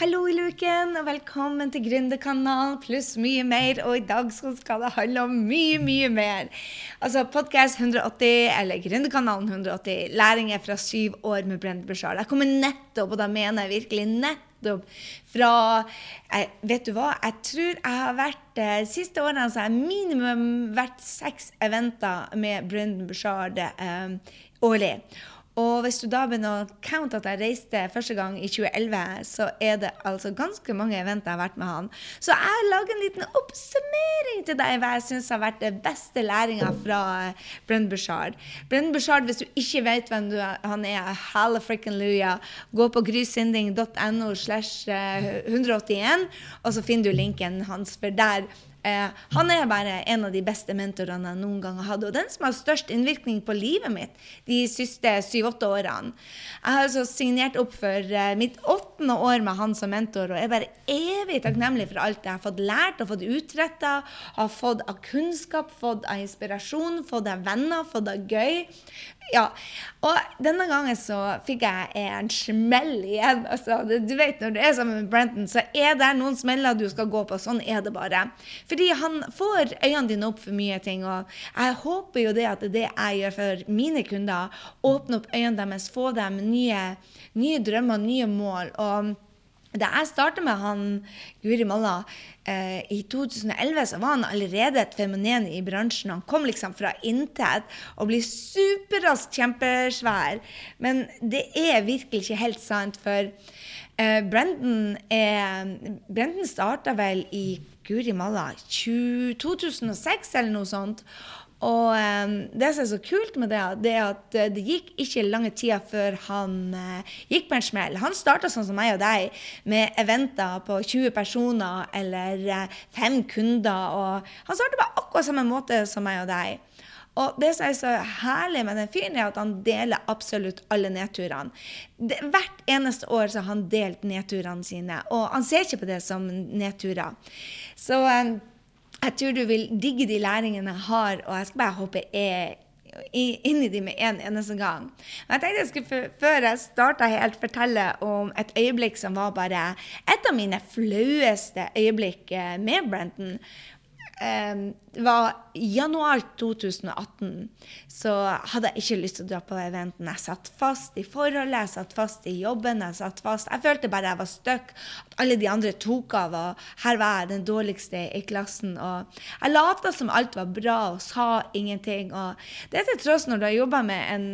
Hallo i luken, og velkommen til Gründerkanalen pluss mye mer. Og i dag skal det handle om mye, mye mer. Altså Podkast 180, eller Gründerkanalen 180, læringer fra syv år med Brent Bushard. Jeg kommer nettopp, og da mener jeg virkelig nettopp, fra jeg, Vet du hva? Jeg tror jeg har vært De eh, siste årene så har jeg minimum vært seks eventer med Brent Bushard eh, årlig. Og hvis du da begynner å counte at jeg reiste første gang i 2011, så er det altså ganske mange eventer jeg har vært med han. Så jeg lager en liten oppsummering til deg hva jeg syns har vært det beste læringa fra Brenn Bushard. Brenn Bushard, hvis du ikke vet hvem er, han er, hallafrickenluja, gå på grysinding.no slash 181, og så finner du linken hans, for der Eh, han er bare en av de beste mentorene jeg noen gang har hatt, og den som har størst innvirkning på livet mitt de siste syv-åtte årene. Jeg har altså signert opp for eh, mitt åttende år med han som mentor, og er bare evig takknemlig for alt jeg har fått lært og fått utretta, har fått av kunnskap, fått av inspirasjon, fått av venner, fått av gøy. Ja, og denne gangen så fikk jeg en smell igjen. Altså, du vet, Når du er sammen med Brenton, så er det noen smeller du skal gå på. Sånn er det bare. Fordi han får øynene dine opp for mye ting. Og jeg håper jo det at det jeg gjør for mine kunder. åpner opp øynene deres, få dem nye, nye drømmer, nye mål. og da jeg starta med han Guri Malla eh, i 2011, så var han allerede et fenomen i bransjen. Han kom liksom fra intet og blir superraskt kjempesvær. Men det er virkelig ikke helt sant, for eh, Brendan, Brendan starta vel i Guri Malla 2006 eller noe sånt. Og eh, det som er så kult med det, det er at eh, det gikk ikke lange tida før han eh, gikk på en smell. Han starta sånn som meg og deg, med eventer på 20 personer eller uh, fem kunder. Og han starta på akkurat samme måte som meg og deg. Og det som er så herlig med den fyren, er at han deler absolutt alle nedturene. Hvert eneste år så har han delt nedturene sine, og han ser ikke på det som nedturer. Så um, jeg tror du vil digge de læringene jeg har, og jeg skal bare hoppe inn i de med en eneste gang. Jeg tenkte jeg skulle, Før jeg starta helt, fortelle om et øyeblikk som var bare et av mine flaueste øyeblikk eh, med Brenton det var januar 2018, så hadde jeg ikke lyst til å dra på eventen. Jeg satt fast i forholdet, jeg satt fast i jobben. Jeg satt fast. Jeg følte bare jeg var stuck. At alle de andre tok av, og her var jeg den dårligste i klassen. Og jeg lata som alt var bra og sa ingenting. Og det er til tross når du har jobba med en,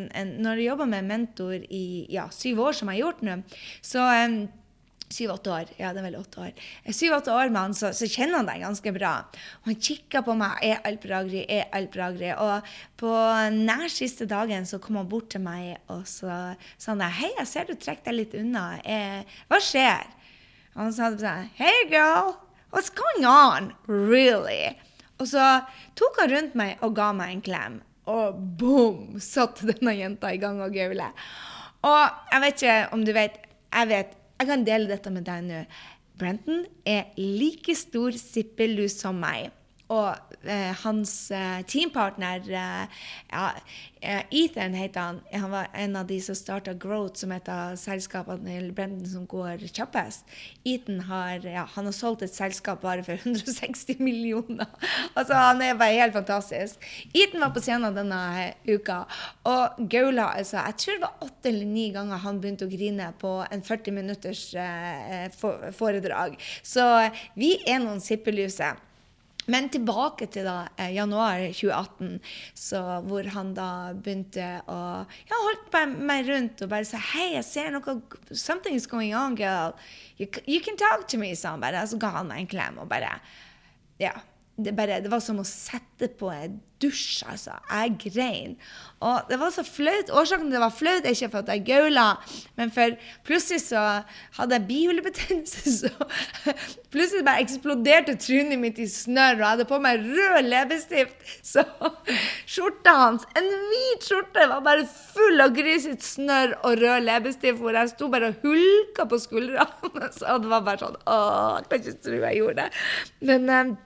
med en mentor i ja, syv år, som jeg har gjort nå. så um, Syv-åtte år. Ja, det er vel åtte år. Syv-åtte år med han, så, så, kjenner han deg ganske bra. Og han kikker på meg. Er Gry? Er Gry? Og på nær siste dagen så kom han bort til meg og så sa han Hei, jeg ser du trekker deg litt unna. Eh, hva skjer? Og han sa sånn Hey, girl. What's going on? Really? Og så tok han rundt meg og ga meg en klem. Og boom! Satt denne jenta i gang og gaule. Og jeg vet ikke om du vet Jeg vet jeg kan dele dette med deg nå. Brenton er like stor sippelus som meg. Og eh, hans eh, teampartner eh, ja, eh, Ethan heter han. Han var en av de som starta Growth, som et av selskapene til Brendan som går kjappest. Ethan har, ja, han har solgt et selskap bare for 160 millioner. altså, Han er bare helt fantastisk. Ethan var på scenen denne uka og gaula altså, Jeg tror det var åtte eller ni ganger han begynte å grine på en 40 minutters eh, foredrag. Så vi er noen sippeluser. Men tilbake til da, eh, januar 2018, så, hvor han da begynte å ja, holdt meg rundt og bare sa Hei, jeg ser noe Something is going on, girl. You, you can talk to me, sa han bare. Så ga han meg en klem og bare Ja det, bare, det, var som å sette på en dusj, altså. Jeg grein. Og det var så flaut. Årsaken til det var flaut, er ikke for at jeg gaula, men for plutselig så hadde jeg bihulebetennelse, så plutselig bare eksploderte trynet mitt i snørr, og jeg hadde på meg rød leppestift. Så skjorta hans, en hvit skjorte, var bare full av grisete snørr og rød leppestift, hvor jeg sto bare og hulka på skuldrene. Så det var bare sånn Å, jeg kan ikke tro jeg gjorde det. Men eh,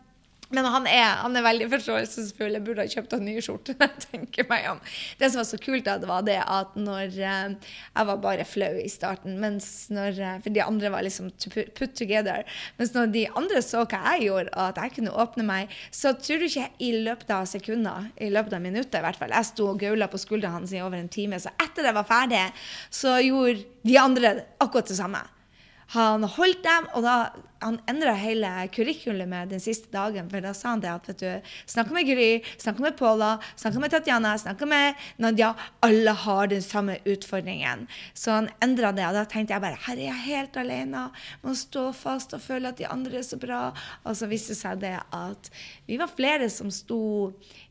Men han er, han er veldig forståelsesfull. Jeg burde ha kjøpt han nye skjorte. tenker meg om. Det som var så kult, da, det var det at når eh, Jeg var bare flau i starten, når, eh, for de andre var liksom put together. Mens når de andre så hva jeg gjorde, og at jeg kunne åpne meg, så tror du ikke i løpet av sekunder, i løpet av minutter i hvert fall Jeg sto og gaula på skuldra hans i over en time. Så etter jeg var ferdig, så gjorde de andre akkurat det samme. Han holdt dem, og da han endra hele kurrikulumet den siste dagen. For da sa han det at vet du, snakka med Gry, snakka med Paula, snakka med Tatjana, snakka med Nadia. Alle har den samme utfordringen. Så han endra det. Og da tenkte jeg bare her er jeg helt alene. Må stå fast og føle at de andre er så bra. Og så viste det seg det at vi var flere som sto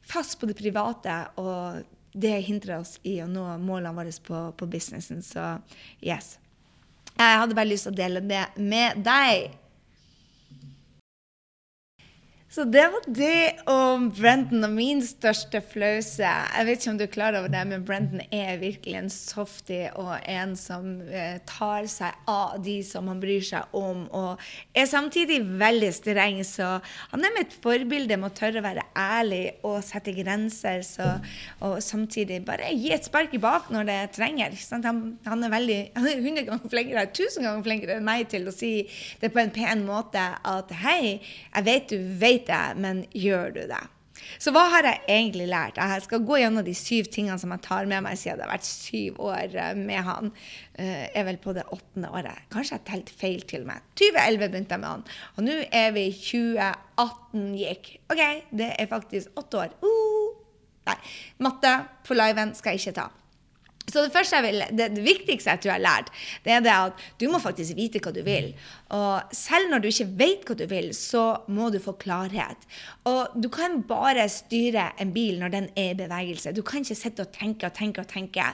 fast på det private. og det hindrer oss i å nå målene våre på, på businessen. Så yes. Jeg hadde bare lyst til å dele det med deg. Så det var det om Brenton og min største flause. Jeg vet ikke om du er klar over det, men Brenton er virkelig en softy og en som eh, tar seg av de som han bryr seg om, og er samtidig veldig streng. Så han er mitt forbilde med å tørre å være ærlig og sette grenser, så, og samtidig bare gi et spark i bak når det trenger. Han, han, er veldig, han er 100 ganger flinkere, 1000 ganger flinkere enn meg til å si det på en pen måte at hei, jeg vet du vet vet det, men gjør du det? Så hva har jeg egentlig lært? Jeg skal gå gjennom de syv tingene som jeg tar med meg siden det har vært syv år eh, med han. Jeg eh, er vel på det åttende året. Kanskje jeg telte feil til meg. 2011 begynte jeg med han. Og nå er vi 2018 gikk. OK, det er faktisk åtte år. Uh! Nei. Matte på liven skal jeg ikke ta. Så det, første jeg vil, det, det, viktigste jeg tror jeg har lært, det er det at du må faktisk vite hva du vil. Og selv når du ikke vet hva du vil, så må du få klarhet. Og du kan bare styre en bil når den er i bevegelse. Du kan ikke sitte og tenke og tenke og tenke.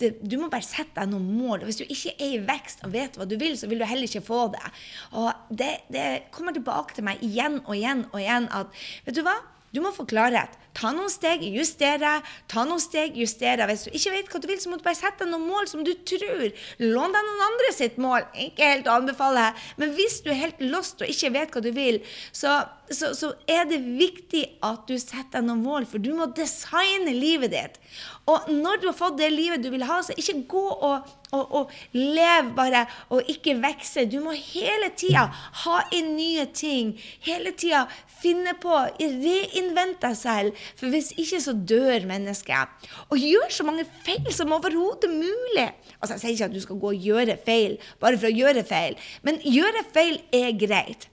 Du må bare sette deg noen mål. Hvis du ikke er i vekst og vet hva du vil, så vil du heller ikke få det. Og det, det kommer tilbake til meg igjen og igjen og igjen at vet du hva? Du må få klarhet. Ta noen steg, justere. Ta noen steg, justere. Hvis du ikke vet hva du vil, så må du bare sette deg noen mål som du tror. Lån deg noen andre sitt mål. Ikke helt å anbefale, men hvis du er helt lost og ikke vet hva du vil, så, så, så er det viktig at du setter deg noen mål, for du må designe livet ditt. Og når du har fått det livet du vil ha, så ikke gå og og, og lev bare, og ikke vokse. Du må hele tida ha inn nye ting. Hele tida finne på, reinvente deg selv. For hvis ikke, så dør mennesket. Og gjør så mange feil som overhodet mulig. Altså, Jeg sier ikke at du skal gå og gjøre feil bare for å gjøre feil, men gjøre feil er greit.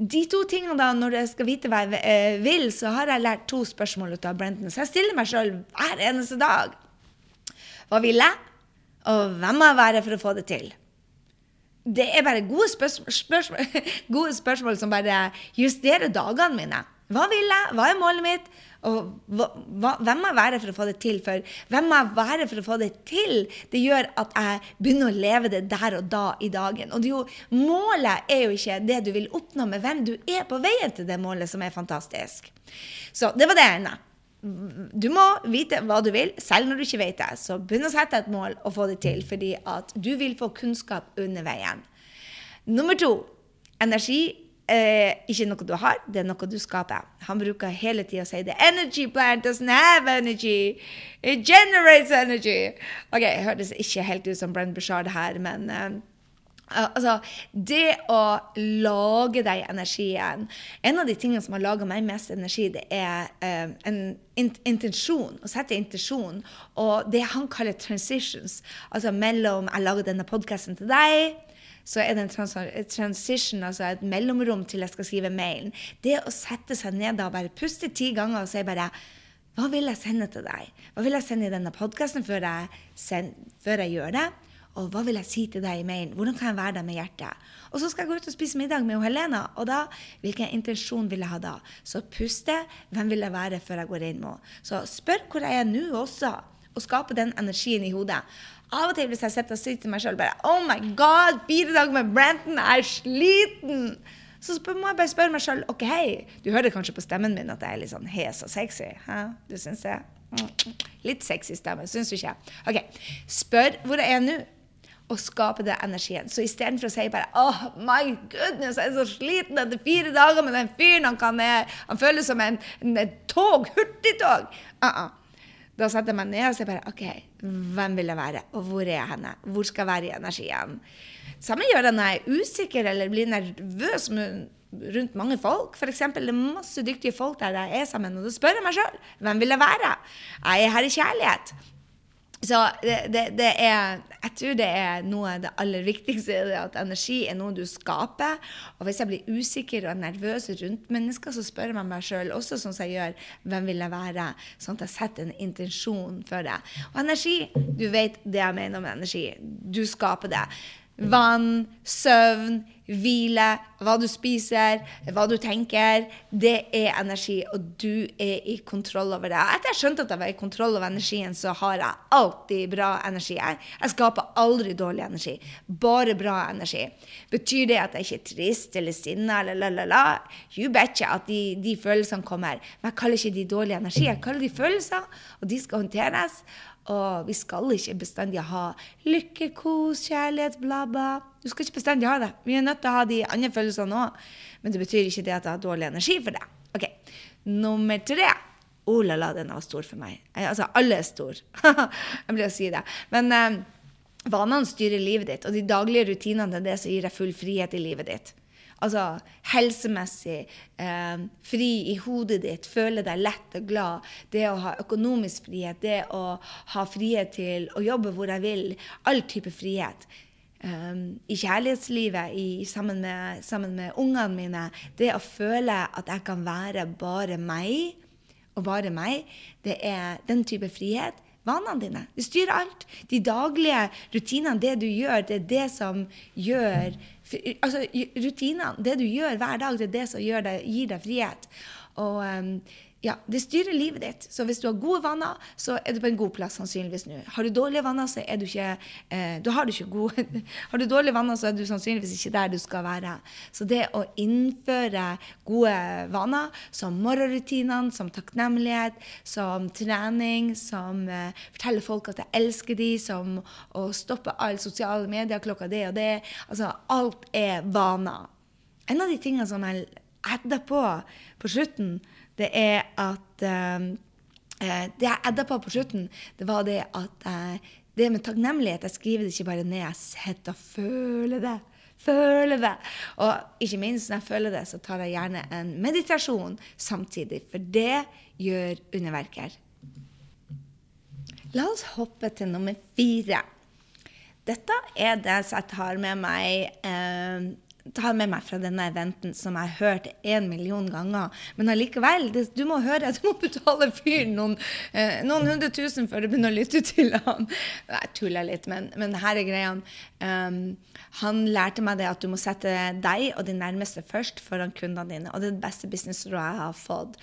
De to tingene da, Når jeg skal vite hva jeg eh, vil, så har jeg lært to spørsmål ut av Brenton. Så jeg stiller meg sjøl hver eneste dag. Hva vil jeg? Og hvem må jeg være for å få det til? Det er bare gode spørsmål, spørsmål, gode spørsmål som bare justerer dagene mine. Hva vil jeg? Hva er målet mitt? Og hva, hvem må jeg være for å få det til? For hvem må jeg være for å få det til? Det gjør at jeg begynner å leve det der og da i dagen. Og jo, målet er jo ikke det du vil oppnå, men hvem du er på veien til det målet, som er fantastisk. Så det var det ene du må vite hva du vil, selv når du ikke vet det. Så begynn å sette et mål og få det til, fordi at du vil få kunnskap under veien. Nummer to energi. Eh, ikke noe du har, det er noe du skaper. Han bruker hele tida å si det. Energy plant doesn't have energy. It generates energy. Ok, det hørtes ikke helt ut som Brenn Bushard her, men eh, Altså, det å lage deg energien En av de tingene som har laga meg mest energi, det er eh, en intensjon. Å sette intensjon. Og det han kaller transitions. Altså mellom Jeg lager denne podkasten til deg. Så er det en trans transition, altså et mellomrom til jeg skal skrive mailen. Det å sette seg ned og bare puste ti ganger og si bare Hva vil jeg sende til deg? Hva vil jeg sende i denne podkasten før, før jeg gjør det? Og hva vil jeg si til deg i mailen? Hvordan kan jeg være der med hjertet? Og så skal jeg gå ut og spise middag med Helena. Og da, hvilken intensjon vil jeg ha da? Så puste. Hvem vil jeg være før jeg går inn med Så spør hvor jeg er nå også, og skape den energien i hodet. Av og til hvis jeg sitter og sier til meg sjøl bare Oh my God, fire dager med Branton, jeg er sliten! Så må jeg bare spørre meg sjøl OK, du hører kanskje på stemmen min at jeg er litt sånn hes og sexy? Hæ? Du syns det? Mm. Litt sexy stemme, syns du ikke? OK. Spør hvor jeg er nå. og skape den energien. Så istedenfor å si bare oh my goodness, jeg er så sliten etter fire dager med den fyren. Han, kan, han føles som en, en, en tog, hurtigtog. Uh -uh. Da setter jeg meg ned og sier bare OK, hvem vil jeg være, og hvor er jeg henne? Hvor skal jeg være i energien? Samme gjør det når jeg er usikker eller blir nervøs rundt mange folk. For eksempel, det er masse dyktige folk der jeg er sammen, og da spør jeg meg sjøl hvem vil jeg være? Jeg er her i kjærlighet. Så det, det, det, er Jeg tror det er noe av det aller viktigste. At energi er noe du skaper. Og hvis jeg blir usikker og nervøs rundt mennesker, så spør jeg meg sjøl også sånn som jeg gjør, hvem vil jeg være? Sånn at jeg setter en intensjon for det. Og energi, du vet det jeg mener med energi. Du skaper det. Vann, søvn, hvile, hva du spiser, hva du tenker. Det er energi, og du er i kontroll over det. Etter jeg skjønte at jeg var i kontroll over energien, så har jeg alltid bra energi. Jeg skaper aldri dårlig energi, bare bra energi. Betyr det at jeg ikke er trist eller sinna eller la-la-la? You betcha at de, de følelsene kommer. Men jeg kaller ikke de dårlig energi, jeg kaller de følelser, og de skal håndteres. Og vi skal ikke bestandig ha lykke, kos, kjærlighet, bla, bla. Du skal ikke bestandig ha det. Vi er nødt til å ha de andre følelsene òg. Men det betyr ikke det at jeg har dårlig energi for det. Ok, Nummer tre. Oh la la, den var stor for meg. Altså, alle er stor. jeg blir å si det. Men eh, vanene styrer livet ditt, og de daglige rutinene er det som gir deg full frihet i livet ditt. Altså helsemessig, eh, fri i hodet ditt, føle deg lett og glad. Det å ha økonomisk frihet, det å ha frihet til å jobbe hvor jeg vil. All type frihet. Um, I kjærlighetslivet, i, sammen, med, sammen med ungene mine. Det å føle at jeg kan være bare meg, og bare meg, det er den type frihet vanene dine. Du styrer alt. De daglige rutinene, det du gjør, det er det som gjør altså, Rutinene, det du gjør hver dag, det er det som deg, gir deg frihet. Og um, ja, det styrer livet ditt. Så hvis du har gode vaner, så er du på en god plass sannsynligvis nå. Har du dårlige vaner, så er du ikke eh, har du ikke gode Har du dårlige vaner, så er du sannsynligvis ikke der du skal være. Så det å innføre gode vaner, som morgenrutinene, som takknemlighet, som trening, som eh, forteller folk at jeg elsker dem, som å stoppe alle sosiale medier klokka det og det Altså, alt er vaner. En av de tingene som jeg edder på slutten, det er at eh, Det jeg edda på på slutten, det var det at uh, det med takknemlighet Jeg skriver det ikke bare ned, jeg sitter og føler det. Føler det. Og ikke minst når jeg føler det, så tar jeg gjerne en meditasjon samtidig, for det gjør underverker. La oss hoppe til nummer fire. Dette er det som jeg tar med meg eh, tar med meg fra denne eventen som jeg har hørt en million ganger. Men allikevel, det, du må høre, du må betale fyren noen, eh, noen hundre tusen før du begynner å lytte til han. Jeg tuller litt, men, men her er greia. Um, han lærte meg det at du må sette deg og de nærmeste først foran kundene dine. Og det er det beste businessrådet jeg har fått.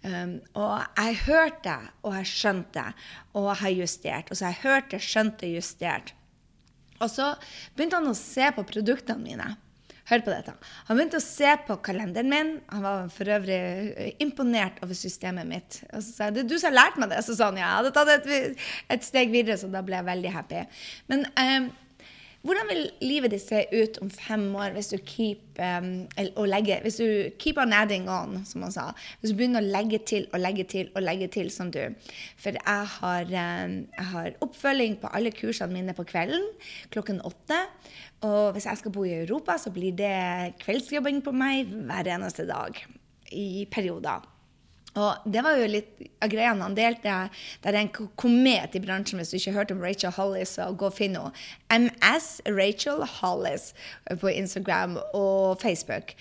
Um, og jeg hørte og jeg skjønte og jeg har justert. Og så jeg hørte, skjønte, justert. Og så begynte han å se på produktene mine. Hør på dette. Han begynte å se på kalenderen min. Han var for øvrig eh, imponert over systemet mitt. Og så sa jeg, du som har lært meg det. Så sa han ja, jeg hadde tatt et, et, steg videre, så da ble jeg veldig happy. Men um, hvordan vil livet ditt se ut om fem år hvis du keep, um, legge, hvis du keep on adding on, som man sa? Hvis du begynner å legge til og legge til og legge til som du. For jeg har, um, jeg har oppfølging på alle kursene mine på kvelden klokken åtte. Og hvis jeg skal bo i Europa, så blir det kveldsjobbing på meg hver eneste dag i perioder. Og det var jo litt av greiene han delte. Det er en komet i bransjen, hvis du ikke har hørt om Rachel Hollis, så gå og finn henne. MS Rachel Hollis på Instagram og Facebook.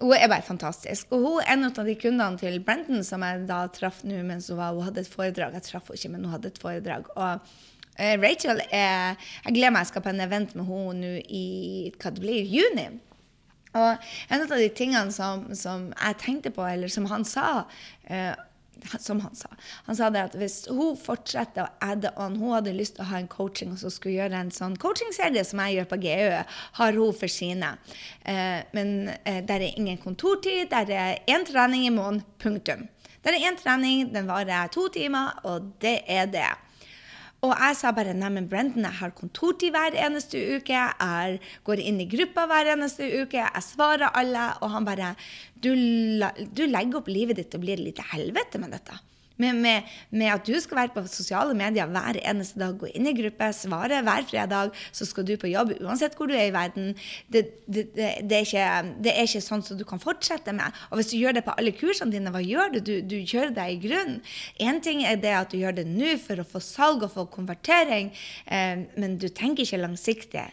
Hun er bare fantastisk. Og hun er en av de kundene til Brenton som jeg da traff nå mens hun, var, hun hadde et foredrag. Jeg traff henne ikke, men hun hadde et foredrag. Og Uh, Rachel er Jeg gleder meg, jeg skal på en event med henne nå i hva det blir, juni. Og en av de tingene som, som jeg tenkte på, eller som han sa eh, som han sa. Han sa det at hvis hun fortsetter å adde on, hun hadde lyst til å ha en coaching og så skulle gjøre en sånn coachingserie som jeg gjør på GØ, har hun for sine. Eh, men eh, der er ingen kontortid, der er én trening i måneden, punktum. Der er én trening, den varer to timer, og det er det. Og jeg sa bare nei, men Brendan, jeg har kontortid hver eneste uke. Jeg går inn i gruppa hver eneste uke. Jeg svarer alle. Og han bare du, du legger opp livet ditt og blir et lite helvete med dette. Med, med, med, at du skal være på sosiale medier hver eneste dag, gå inn i gruppe, svare hver fredag, så skal du på jobb uansett hvor du er i verden. Det, det, det, det er, ikke, er, ikke, sånn som du kan fortsette med. Og hvis du gjør det på alle kursene dine, hva gjør du? Du, du kjører deg i grunn. Én ting er det at du gjør det nå for å få salg og få konvertering, eh, men du tenker ikke langsiktig.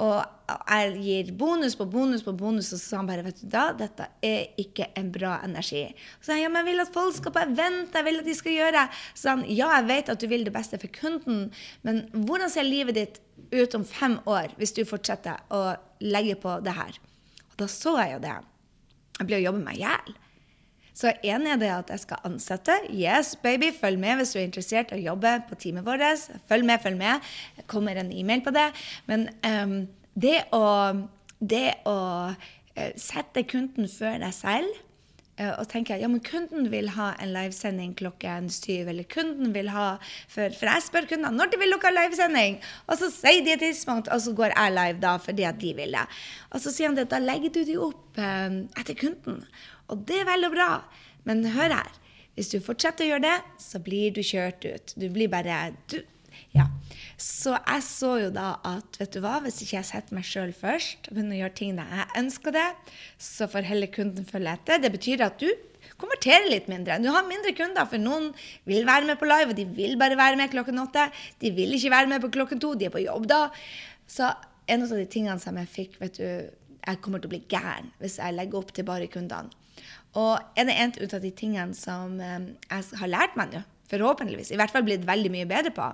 Og jeg gir bonus på bonus på bonus, og så sa han bare vet du da, dette er ikke en bra energi. Så sa han ja, men jeg vil at folk skal på event, jeg vil at de skal gjøre Så sa han ja, jeg vet at du vil det beste for kunden, men hvordan ser livet ditt ut om fem år hvis du fortsetter å legge på det her? Og da så jeg jo det. Jeg blir å jobbe meg i hjel. Så én er det at jeg skal ansette. Yes, baby, følg med hvis du er interessert i å jobbe på teamet vårt. Følg med, følg med. Kommer en e-mail på det. Men um, det å, det å uh, sette kunden før deg selv uh, og tenke at ja, men kunden vil ha en livesending klokken syv, eller kunden vil ha For, for jeg spør kundene når de vil lukke livesending, og så sier de et tidspunkt, og så går jeg live da fordi at de vil det. Og så sier han det, da legger du de opp eh, etter kunden. Og det er vel og bra. Men hør her. Hvis du fortsetter å gjøre det, så blir du kjørt ut. Du blir bare du, ja. Så jeg så jo da at vet du hva, hvis ikke jeg setter meg sjøl først, begynner å gjøre tingene jeg ønsker det, så får heller kunden følge etter. Det betyr at du konverterer litt mindre. Du har mindre kunder, for noen vil være med på live, og de vil bare være med klokken åtte. De vil ikke være med på klokken to, de er på jobb da. Så en av de tingene som jeg fikk, vet du Jeg kommer til å bli gæren hvis jeg legger opp til bare kundene. Og en av de tingene som eh, jeg har lært meg nå, forhåpentligvis, i hvert fall blitt veldig mye bedre på,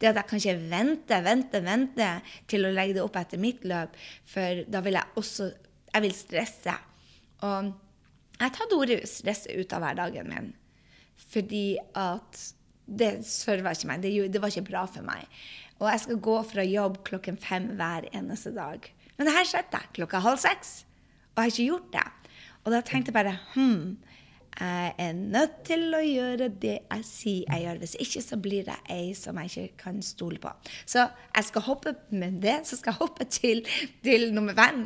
det at jeg kan ikke vente, vente, vente til å legge det opp etter mitt løp, for da vil jeg også jeg vil stresse. Og jeg tatt ordet stresse ut av hverdagen min fordi at det serva ikke meg. Det, var ikke bra for meg. Og jeg skal gå fra jobb klokken fem hver eneste dag. Men det her skjedde klokka halv seks, og jeg har ikke gjort det. Og da tenkte jeg bare hm, jeg er nødt til å gjøre det jeg sier jeg gjør. Hvis ikke så blir det ei som jeg ikke kan stole på. Så jeg skal hoppe med det, så skal jeg hoppe til, til nummer fem.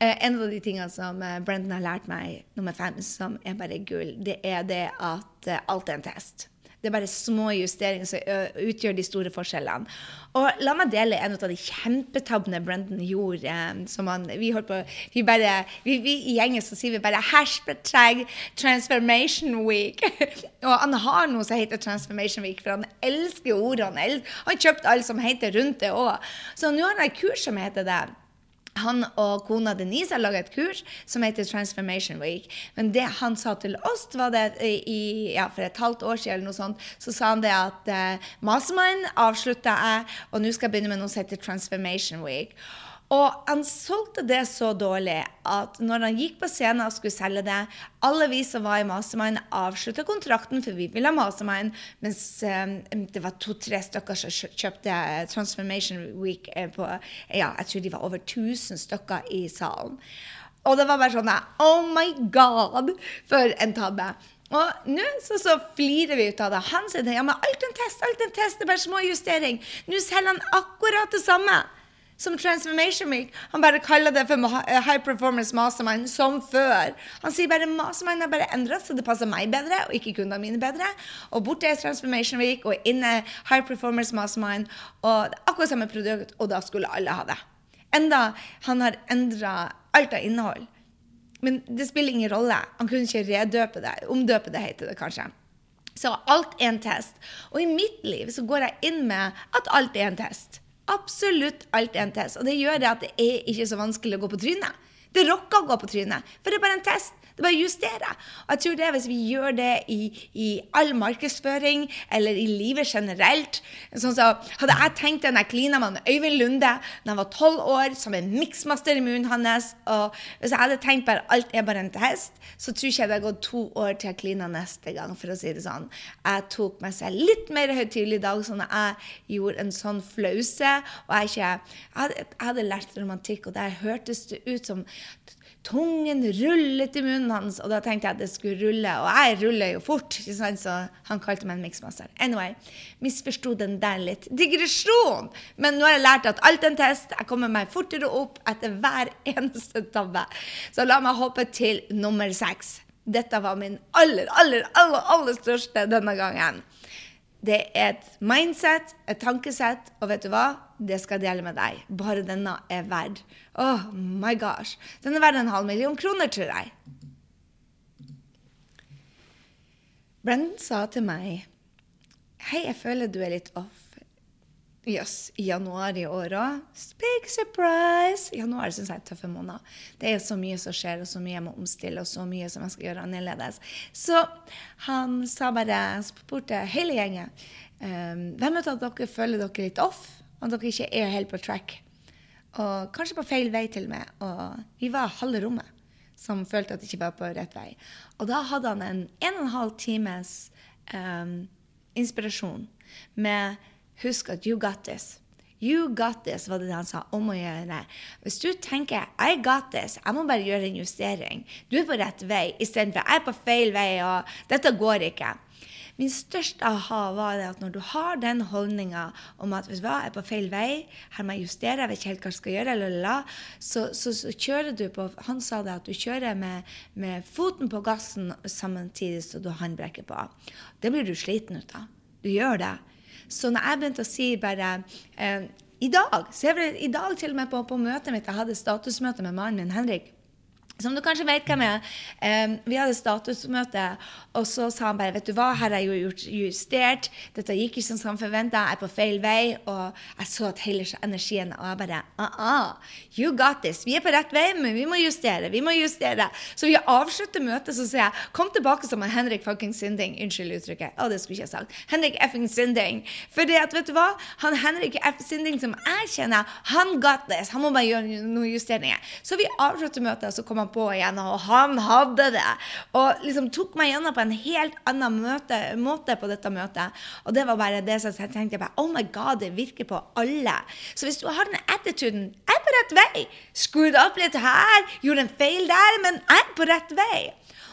Eh, en av de tingene som eh, Brendan har lært meg, nummer fem, som er bare gull, det er det at eh, alt er en test. Det er bare små justeringer som utgjør de store forskjellene. Og la meg dele en av de kjempetabbene Brendan gjorde. som han, vi holdt på, vi bare, vi, vi, I gjengen så sier vi bare 'hashtag transformation week'. og han har noe som heter transformation week, for han elsker ordene. Han har kjøpt alt som heter rundt det òg. Så nå har han et kurs som heter det han og kona Denise har laga et kurs som heter Transformation Week. Men det han sa til oss, var det i, ja, for et halvt år siden, eller noe sånt, så sa han det at eh, Mastermind avslutta jeg, og nå skal jeg begynne med noe som heter Transformation Week. Og han solgte det så dårlig at når han gikk på scenen og skulle selge det Alle vi som var i Mastermind, avslutta kontrakten, for vi ville ha Mastermind, mens um, det var to-tre stykker som kjøpte Transformation Week eh, på Ja, jeg tror de var over 1000 stykker i salen. Og det var bare sånn Oh my God! For en tabbe. Og nå så, så, flirer vi ut av det. Han sier ja, men alt en test, alt en test, det er bare små justering. Nå selger han akkurat det samme som Transformation Week. Han bare kaller det for High Performance Mastermind som før. Han sier bare Mastermind har bare endra så det passer meg bedre, og ikke kundene mine bedre. Og borte er Transformation Week, og inne High Performance Mastermind. Og det er akkurat samme produkt, og da skulle alle ha det. Enda han har endra alt av innhold. Men det spiller ingen rolle. Han kunne ikke redøpe det. Omdøpe det, heter det kanskje. Så alt er en test. Og i mitt liv så går jeg inn med at alt er en test. Absolutt alt en test. Og det gjør det at det er ikke så vanskelig å gå på trynet. Det rocker å gå på trynet, for det er bare en test. Det er bare å justere. Og jeg tror det Hvis vi gjør det i, i all markedsføring eller i livet generelt sånn så Hadde jeg tenkt det når jeg klina med Øyvind Lunde da han var tolv år, som en miksmaster i munnen hans og Hvis jeg hadde tenkt bare alt er bare en test, så tror ikke jeg det hadde gått to år til jeg klina neste gang, for å si det sånn. Jeg tok meg selv litt mer høytidelig i dag, sånn at jeg gjorde en sånn flause. Og jeg, ikke, jeg, hadde, jeg hadde lært romantikk, og der hørtes det ut som Tungen rullet i munnen hans, og da tenkte jeg at det skulle rulle. Og jeg ruller jo fort, så han kalte meg en miksmaster. Anyway, misforsto den der litt. Digresjon! Men nå har jeg lært at alt er en test. Jeg kommer meg fortere opp etter hver eneste tabbe. Så la meg hoppe til nummer seks. Dette var min aller, aller, aller, aller største denne gangen. Det er et mindset, et tankesett, og vet du hva? Det skal jeg dele med deg. Bare denne er verd Oh my gosh. Den er verdt en halv million kroner, tror jeg. Brendan sa til meg Hei, jeg føler du er litt off. Yes, i januar i år òg. Big surprise! Januar syns jeg er tøffe måneder. Det er så mye som skjer, og så mye jeg må omstille, og så mye som jeg skal gjøre annerledes. Så han sa bare, spurte hele gjengen um, hvem vet at dere føler dere litt off, og dere ikke er helt på track. Og kanskje på feil vei til og med. Og vi var halve rommet som følte at de ikke var på rett vei. Og da hadde han en en og en halv times um, inspirasjon med Husk at you got this. You got this, var det han sa om å gjøre. Hvis du tenker I got this, jeg må bare gjøre en justering. Du er på rett vei istedenfor jeg er på feil vei, og dette går ikke. Min største aha var det at når du har den holdninga om at hvis jeg er på feil vei, her må jeg justere, jeg vet ikke helt hva jeg skal gjøre, lala, så, så, så, kjører du på Han sa det at du kjører med, med foten på gassen samtidig som du har på. Det blir du sliten ut av. Du gjør det. Så når jeg begynte å si bare eh, I dag så jeg, i dag til og med på, på møtet mitt, jeg hadde statusmøte med mannen min Henrik som du kanskje vet hvem er. Um, vi hadde statusmøte, og så sa han bare vet du hva, her har jeg jo gjort justert. Dette gikk ikke som forventa. Jeg er på feil vei. Og jeg så at hele energien Og jeg bare uh -uh, You got this. Vi er på rett vei, men vi må justere. Vi må justere. Så vi avslutter møtet, så sier jeg kom tilbake som en Henrik fucking Sinding. Unnskyld uttrykket. Å, det skulle jeg ikke sagt. Henrik effing Sinding. For det at, vet du hva? Han Henrik F. Sinding som jeg kjenner, han got this. Han må bare gjøre noen justeringer. Så vi avslutter møtet, og så kommer han på igjen, og han hadde det. Og liksom tok meg gjennom på en helt annen møte, måte på dette møtet. Og det var bare det som jeg tenkte på. Oh my God, det virker på alle. Så hvis du har den attituden Jeg er på rett vei. Screwed opp litt her, gjorde en feil der, men jeg er på rett vei.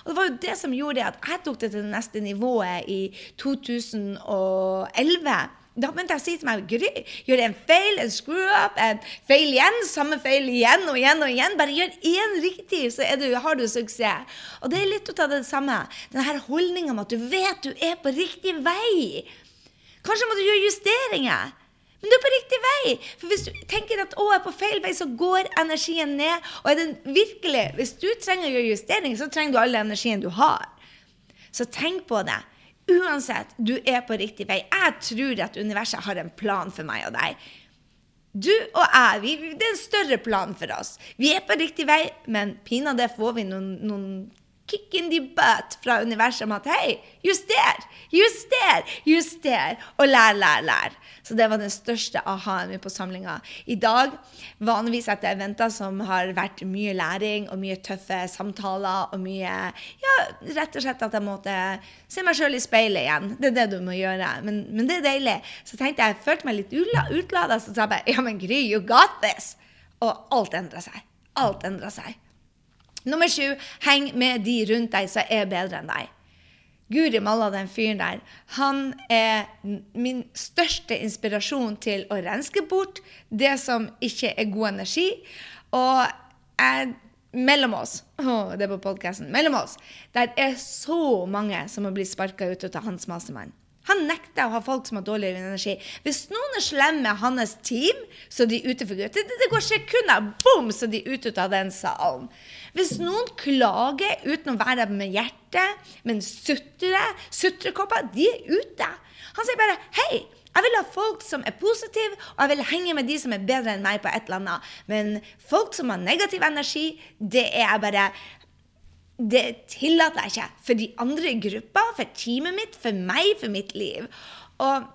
Og det var jo det som gjorde at jeg tok det til det neste nivået i 2011 da begynte jeg å si til meg Gry, gjør en feil, en screw-up, en feil igjen, samme feil igjen og igjen og igjen. Bare gjør én riktig, så du, har du suksess. Og det er litt av det samme. Denne holdninga om at du vet du er på riktig vei. Kanskje må du gjøre justeringer. Men du er på riktig vei. For hvis du tenker at å, jeg er på feil vei, så går energien ned. Og er den virkelig, hvis du trenger å gjøre justeringer, så trenger du all energien du har. Så tenk på det. Uansett, du er på riktig vei. Jeg tror at universet har en plan for meg og deg. Du og jeg, vi, det er en større plan for oss. Vi er på riktig vei, men pinadø får vi noen, noen kick in the butt fra universet om at hei, juster, juster, juster, og lær, lær, lær. Så det var den største aha-en min på samlinga. I dag, vanligvis etter eventer som har vært mye læring og mye tøffe samtaler og mye Ja, rett og slett at jeg måtte se meg sjøl i speilet igjen. Det er det du må gjøre. Men, men det er deilig. Så tenkte jeg, jeg følte meg litt utlada, så sa jeg bare ja, men Gry, you got this. Og alt endra seg. Alt endra seg. Nummer sju, heng med de rundt deg som er bedre enn deg. Guri malla, den fyren der, han er min største inspirasjon til å renske bort det som ikke er god energi. Og jeg, mellom oss oh, Det er på podkasten. Mellom oss. Der er så mange som har blitt sparka ut av hans mastermann. Han nekter å ha folk som har dårligere energi. Hvis noen er slemme med hans team, så de er ute for gutter. Det, går sekunder, bom, så de er ute av den salen. Hvis noen klager uten å være med hjertet, men sutrer, sutrekopper, de er ute. Han sier bare hei. Jeg vil ha folk som er positive, og jeg vil henge med de som er bedre enn meg på et eller annet. Men folk som har negativ energi, det er jeg bare det tillater jeg ikke for de andre i gruppa, for teamet mitt, for meg, for mitt liv. Og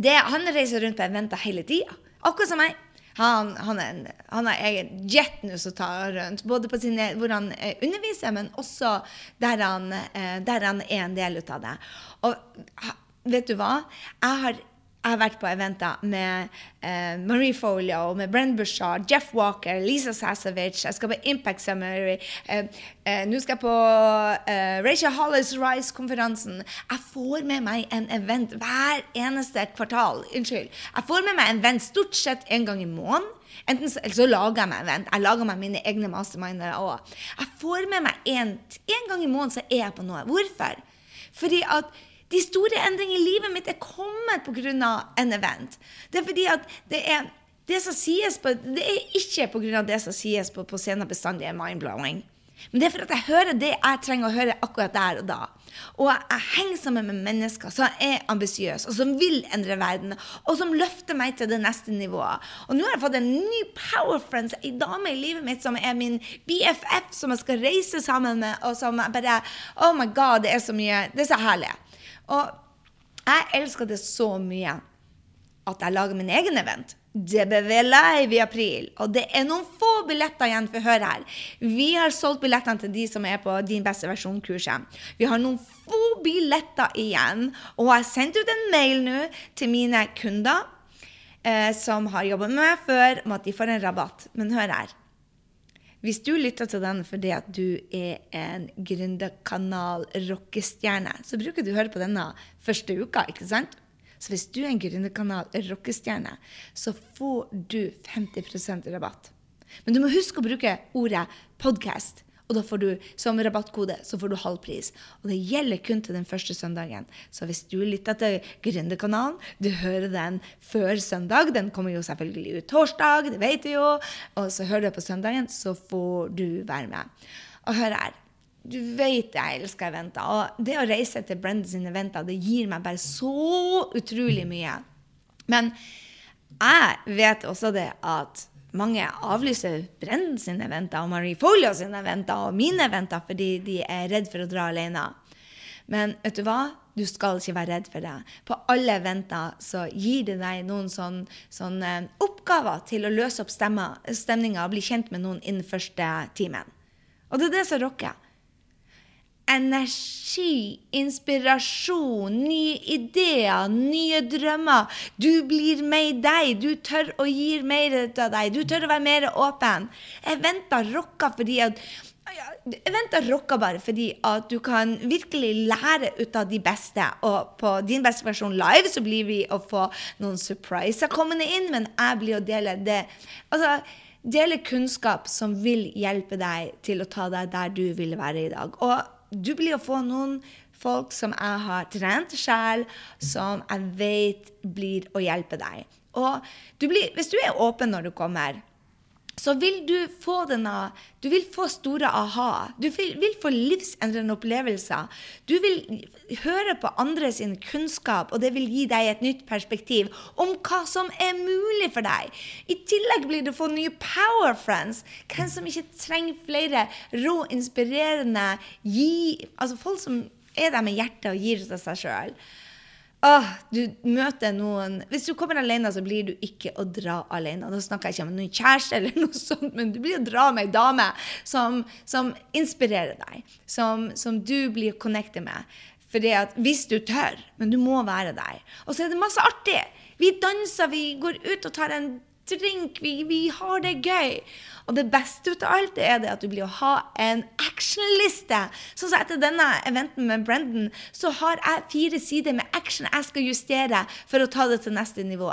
det, han reiser rundt på eventer hele tida. Akkurat som meg. Han, han, er, han har egen jet nå som tar rundt, både på sine, hvor han eh, underviser, men også der han, eh, der han er en del av det. Og vet du hva? Jeg har Jeg har vært på eventer med eh, Marie Folio, med Brenn Bushard, Jeff Walker, Lisa Sasovic. Jeg skal på Impact Summary. Eh, eh, Nå skal jeg på eh, Rachel Hollis Rise-konferansen. Jeg får med meg en event hver eneste kvartal. Unnskyld. Jeg får med meg en event stort sett en gang i måneden. Enten så, eller så lager jeg meg event. Jeg lager meg mine egne mastermindere òg. Jeg får med meg en gang i måneden så er jeg på noe. Hvorfor? Fordi at de store endringene i livet mitt er kommet pga. en event. Det er fordi at det er det som sies på, det er ikke pga. det som sies på, på scenen bestandig er mind-blowing. Men det er for at jeg hører det jeg trenger å høre akkurat der og da. Og jeg henger sammen med mennesker som er ambisiøse, og som vil endre verden, og som løfter meg til det neste nivået. Og nå har jeg fått en ny power friend, ei dame i livet mitt som er min BFF, som jeg skal reise sammen med, og som bare Oh my God, det er så mye. Det er så herlig. Og jeg elsker det så mye at jeg lager min egen event. DBV Live i april. Og det er noen få billetter igjen, for hør her. Vi har solgt billettene til de som er på Din beste versjon-kurset. Vi har noen få billetter igjen. Og jeg har sendt ut en mail nå til mine kunder eh, som har jobbet med meg før, om at de får en rabatt. Men hør her. Hvis du lytter til den fordi at du er en gründerkanal-rockestjerne, så bruker du å høre på denne første uka, ikke sant? Så hvis du er en gründerkanal-rockestjerne, så får du 50% rabatt. Men du må huske å bruke ordet podkast. Og da får du som rabattkode så får du halv pris. Og det gjelder kun til den første søndagen. Så hvis du lytter til Gründerkanalen, du hører den før søndag Den kommer jo selvfølgelig ut torsdag, det vet du jo. Og så hører du på søndagen, så får du være med. Og hør her. Du vet jeg elsker eventer. Og det å reise til Brendans eventer, det gir meg bare så utrolig mye. Men jeg vet også det at mange avlyser Brenn sine eventer og Marie Folio sine eventer og mine eventer fordi de er redd for å dra alene. Men vet du hva? Du skal ikke være redd for det. På alle eventer så gir det deg noen sånne, sånne oppgaver til å løse opp stemninga og bli kjent med noen innen første timen. Og det er det som rocker energi, inspirasjon, nye ideer, nye drømmer. Du blir mer deg. Du tør å gi mer av deg. Du tør å være mer åpen. Jeg Eventer rocka fordi at jeg Eventer rocka bare fordi at du kan virkelig lære ut av de beste. Og på din beste versjon live så blir vi å få noen surpriser kommende inn, men jeg blir å dele det. Altså, dele kunnskap som vil hjelpe deg til å ta deg der du vil være i dag. Og du blir å få noen folk som jeg har trent sjøl, som jeg vet blir å hjelpe deg. Og du blir, hvis du er åpen når du kommer, så vil du få denne Du vil få store aha. Du vil, vil få livsendrende opplevelser. Du vil høre på andre sin kunnskap, og det vil gi deg et nytt perspektiv om hva som er mulig for deg. I tillegg blir du få nye power friends. Hvem som ikke trenger flere rå, inspirerende gi, Altså folk som er der med hjertet og gir av seg sjøl. Åh, du møter noen Hvis du kommer alene, så blir du ikke å dra alene. Da snakker jeg ikke om noen kjæreste, eller noe sånt, men du blir å dra med ei dame som, som, inspirerer deg. Som, som du blir connected med. med. Fordi at hvis du tør, men du må være deg. Og så er det masse artig. Vi danser, vi går ut og tar en drink, vi, vi har det gøy. Og det beste ut av alt er det at du blir å ha en actionliste. Sånn som etter denne eventen med Brendan, så har jeg fire sider med action jeg skal justere for å ta det til neste nivå.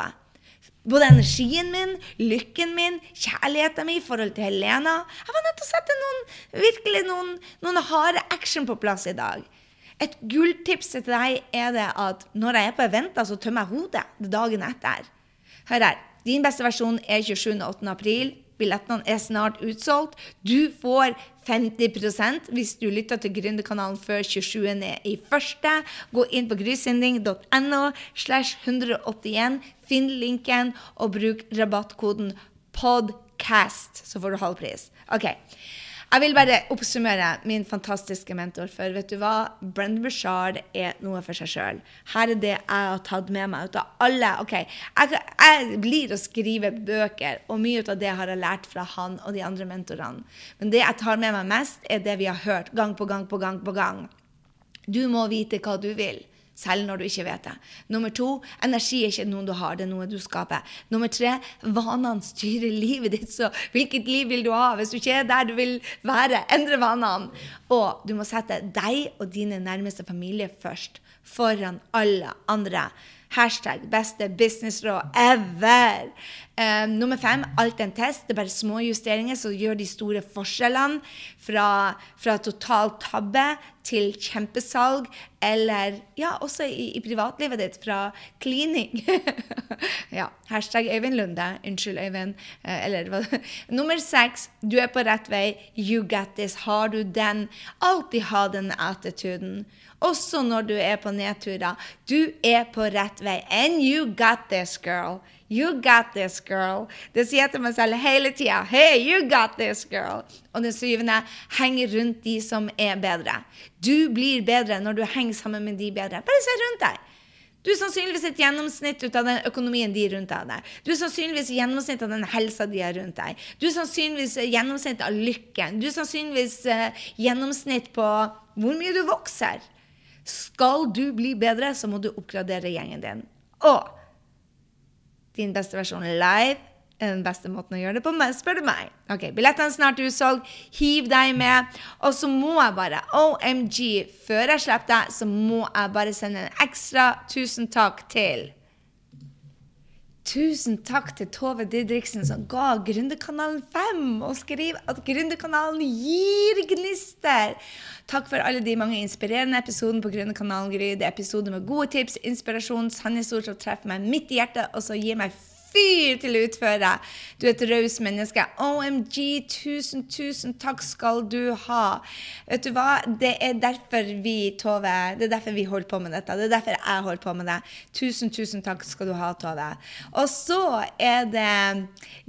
Både energien min, lykken min, kjærligheten min i forhold til Helena. Jeg var nødt til å sette noen, virkelig noen, noen harde action på plass i dag. Et gulltips til deg er det at når jeg er på eventer, så tømmer jeg hodet dagen etter. Hør her. Din beste versjon er 27. og 8. april. Billettene er snart utsolgt. Du får 50% hvis du lytter til Gründerkanalen før 27. i første. Gå inn på grysynding.no slash 181. Finn linken og bruk rabattkoden PODCAST, så får du halv pris. Ok. Jeg vil bare oppsummere min fantastiske mentor. For vet du hva? Brendan Bushard er noe for seg sjøl. Her er det jeg har tatt med meg ut av alle. ok, jeg, jeg blir å skrive bøker, og mye av det har jeg lært fra han og de andre mentorene. Men det jeg tar med meg mest, er det vi har hørt gang på gang på gang på gang. Du må vite hva du vil. Selv når du ikke vet det. Nummer to, energi er ikke noe du har, det er noe du skaper. Nummer tre, vanene styrer livet ditt, så hvilket liv vil du ha? Hvis du ikke er der du vil være, endre vanene. Og du må sette deg og dine nærmeste familie først, foran alle andre. Hashtag beste businessråd ever. Eh, nummer fem, alt en test. Det er bare små justeringer som gjør de store forskjellene. Fra, fra total tabbe til kjempesalg, eller ja, også i, i privatlivet ditt, fra cleaning. ja, hashtag Øyvind Lunde. Unnskyld, Øyvind. Eh, eller hva Nummer seks, du er på rett vei. You get this. Har du den? Alltid ha den attituden. Også når du er på nedturer. Du er på rett vei. And you got this, girl. You got this, girl. Det sier jeg til meg selv hele tida. Hey, you got this, girl. Og det syvende henger rundt de som er bedre. Du blir bedre når du henger sammen med de bedre. Bare se rundt deg. Du er sannsynligvis et gjennomsnitt ut av den økonomien de rundt deg. Du er sannsynligvis et gjennomsnitt av den helsa de har rundt deg. Du er sannsynligvis et gjennomsnitt av lykken. Du er sannsynligvis et gjennomsnitt på hvor mye du vokser. Skal du bli bedre, så må du oppgradere gjengen din. Og din beste versjon live er den beste måten å gjøre det på, spør du meg. Ok, Billettene snart utsolgt. Hiv deg med. Og så må jeg bare, OMG, før jeg slipper deg, så må jeg bare sende en ekstra tusen takk til Tusen takk til Tove Didriksen som ga Gründerkanalen 5 og skriver at Gründerkanalen gir gnister. Takk for alle de mange inspirerende episodene på Gründerkanalen Gry. Det er episoder med gode tips, inspirasjon, sannhetsord som treffer meg midt i hjertet, og som gir meg fyr til å utføre. Du er et raust menneske. OMG, tusen, tusen takk skal du ha. Vet du hva? Det er derfor vi, Tove, det er derfor vi holder på med dette. Det er derfor jeg holder på med det. Tusen, tusen takk skal du ha, Tove. Og så er det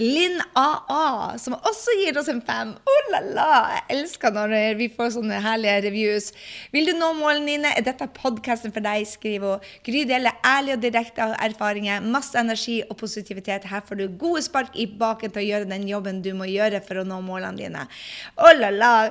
Linn AA, som også gir oss en fem. Oh la la! Jeg elsker når vi får sånne herlige reviews. Vil du nå målene dine? Er dette podkasten for deg? Skriv og Gry deler ærlige og direkte erfaringer, masse energi og positivitet positivitet. Her får du gode spark i baken til å gjøre den jobben du må gjøre for å nå målene dine. Oh la la.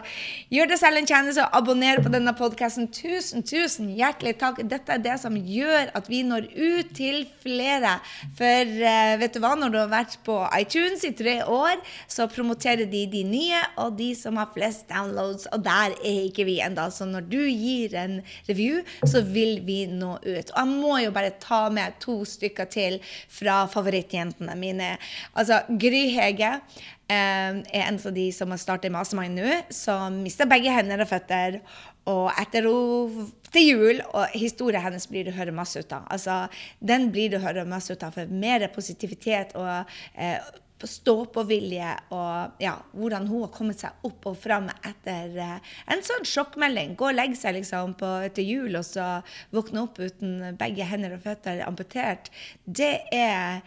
Gjør deg selv en tjeneste og abonner på denne podkasten. Tusen, tusen hjertelig takk. Dette er det som gjør at vi når ut til flere. For uh, vet du hva, når du har vært på iTunes i tre år, så promoterer de de nye og de som har flest downloads, og der er ikke vi ennå. Så når du gir en review, så vil vi nå ut. Og jeg må jo bare ta med to stykker til fra favoritt favorittjentene mine. Altså, Gry Hege eh, er en av de som har startet Mastermind nå, som mista begge hender og føtter. Og etter henne til jul, og historien hennes blir å høre masse ut av. Altså, den blir å høre masse ut av, for mer positivitet og eh, stå-på-vilje og ja, hvordan hun har kommet seg opp og fram etter eh, en sånn sjokkmelding. Gå og legge seg liksom på, til jul og så våkne opp uten begge hender og føtter amputert. Det er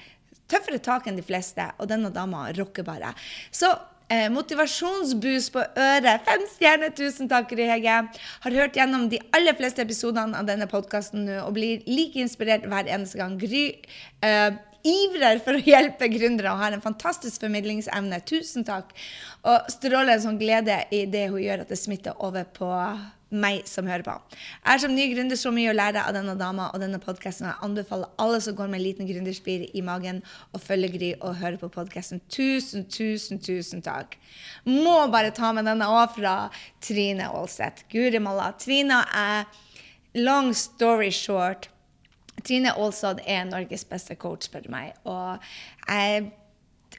tøffere tak enn de fleste, og denne dama rocker bare. Så eh, motivasjonsboost på øret. Fem stjerner, tusen takk, Hege. Har hørt gjennom de aller fleste episodene av denne podkasten nå og blir like inspirert hver eneste gang. Gry eh, ivrer for å hjelpe gründere og har en fantastisk formidlingsevne. Tusen takk. Og stråler en sånn glede i det hun gjør, at det smitter over på meg som hører på. Jeg er som ny gründer så mye å lære av denne dama og denne podkasten. Jeg anbefaler alle som går med en liten gründerspir i magen, å følge Gry og høre på podkasten. Tusen, tusen, tusen takk. Må bare ta med denne òg fra Trine Aalseth. Guri malla. Trine er long story short. Trine Aalseth er Norges beste coach, spør du meg. Og jeg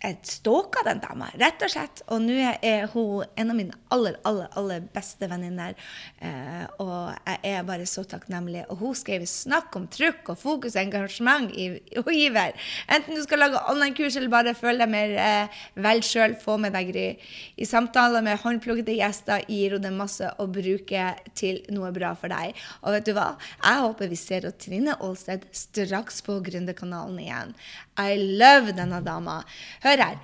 jeg stalka den dama, rett og slett. Og nå er hun en av mine aller, aller, aller beste venninner. Eh, og jeg er bare så takknemlig. Og hun skrev 'snakk om trykk og fokus og engasjement' i, giver. Enten du skal lage online-kurs eller bare føle deg mer eh, vel sjøl, få med deg Gry. I samtaler med håndplukkede gjester gir hun deg masse å bruke til noe bra for deg. Og vet du hva? Jeg håper vi ser Trine Aalsted straks på Gründerkanalen igjen. I love denne dama. Hør her.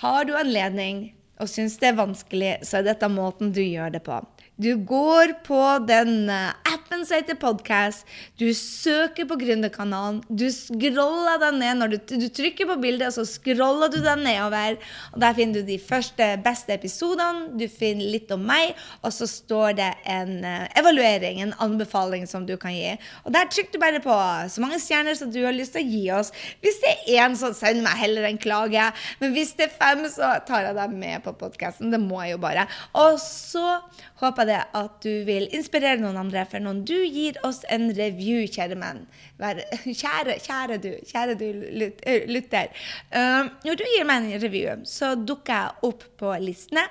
Har du anledning og syns det er vanskelig, så er dette måten du gjør det på. Du går på den eh, appen som heter Podcast. Du søker på Gründerkanalen. Du scroller deg ned når du, du trykker på bildet, og så scroller du deg nedover. Og Der finner du de første, beste episodene. Du finner litt om meg, og så står det en uh, evaluering, en anbefaling som du kan gi. Og Der trykker du bare på så mange stjerner som du har lyst til å gi oss. Hvis det er én, så send meg heller en klage. Men hvis det er fem, så tar jeg deg med på podkasten. Det må jeg jo bare. Og så håper jeg at du vil inspirere noen andre, for når du gir oss en review, kjære menn Kjære, kjære du, kjære du lytter. Når du gir meg en review, så dukker jeg opp på listene,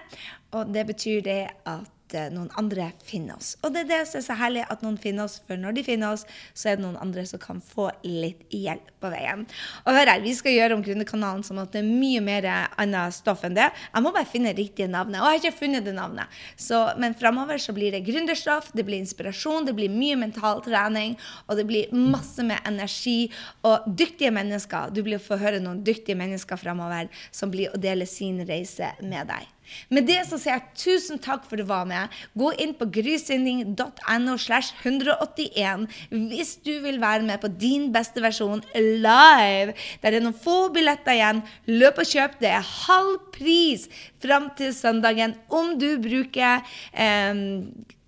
og det betyr det at Eh, noen andre finner oss. Og det er det som er så herlig, at noen finner oss, for når de finner oss, så er det noen andre som kan få litt hjelp på veien. Og hør her, vi skal gjøre om Gründerkanalen sånn at det er mye mer annet stoff enn det. Jeg må bare finne riktige navnet, og jeg har ikke funnet det navnet. Så, men framover så blir det gründerstoff, det blir inspirasjon, det blir mye mental trening, og det blir masse med energi og dyktige mennesker. Du blir å få høre noen dyktige mennesker framover som blir å dele sin reise med deg. Med det så sier jeg tusen takk for at du var med. Gå inn på grysynding.no slash 181 hvis du vil være med på din beste versjon live. Der er noen få billetter igjen. Løp og kjøp. Det er halv pris fram til søndagen om du bruker eh,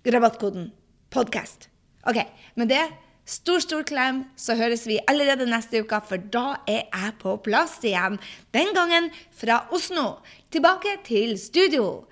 rabattkoden podcast. OK. Med det Stor, stor klem, så høres vi allerede neste uke, for da er jeg på plass igjen. Den gangen fra Oslo. Tilbake til studio.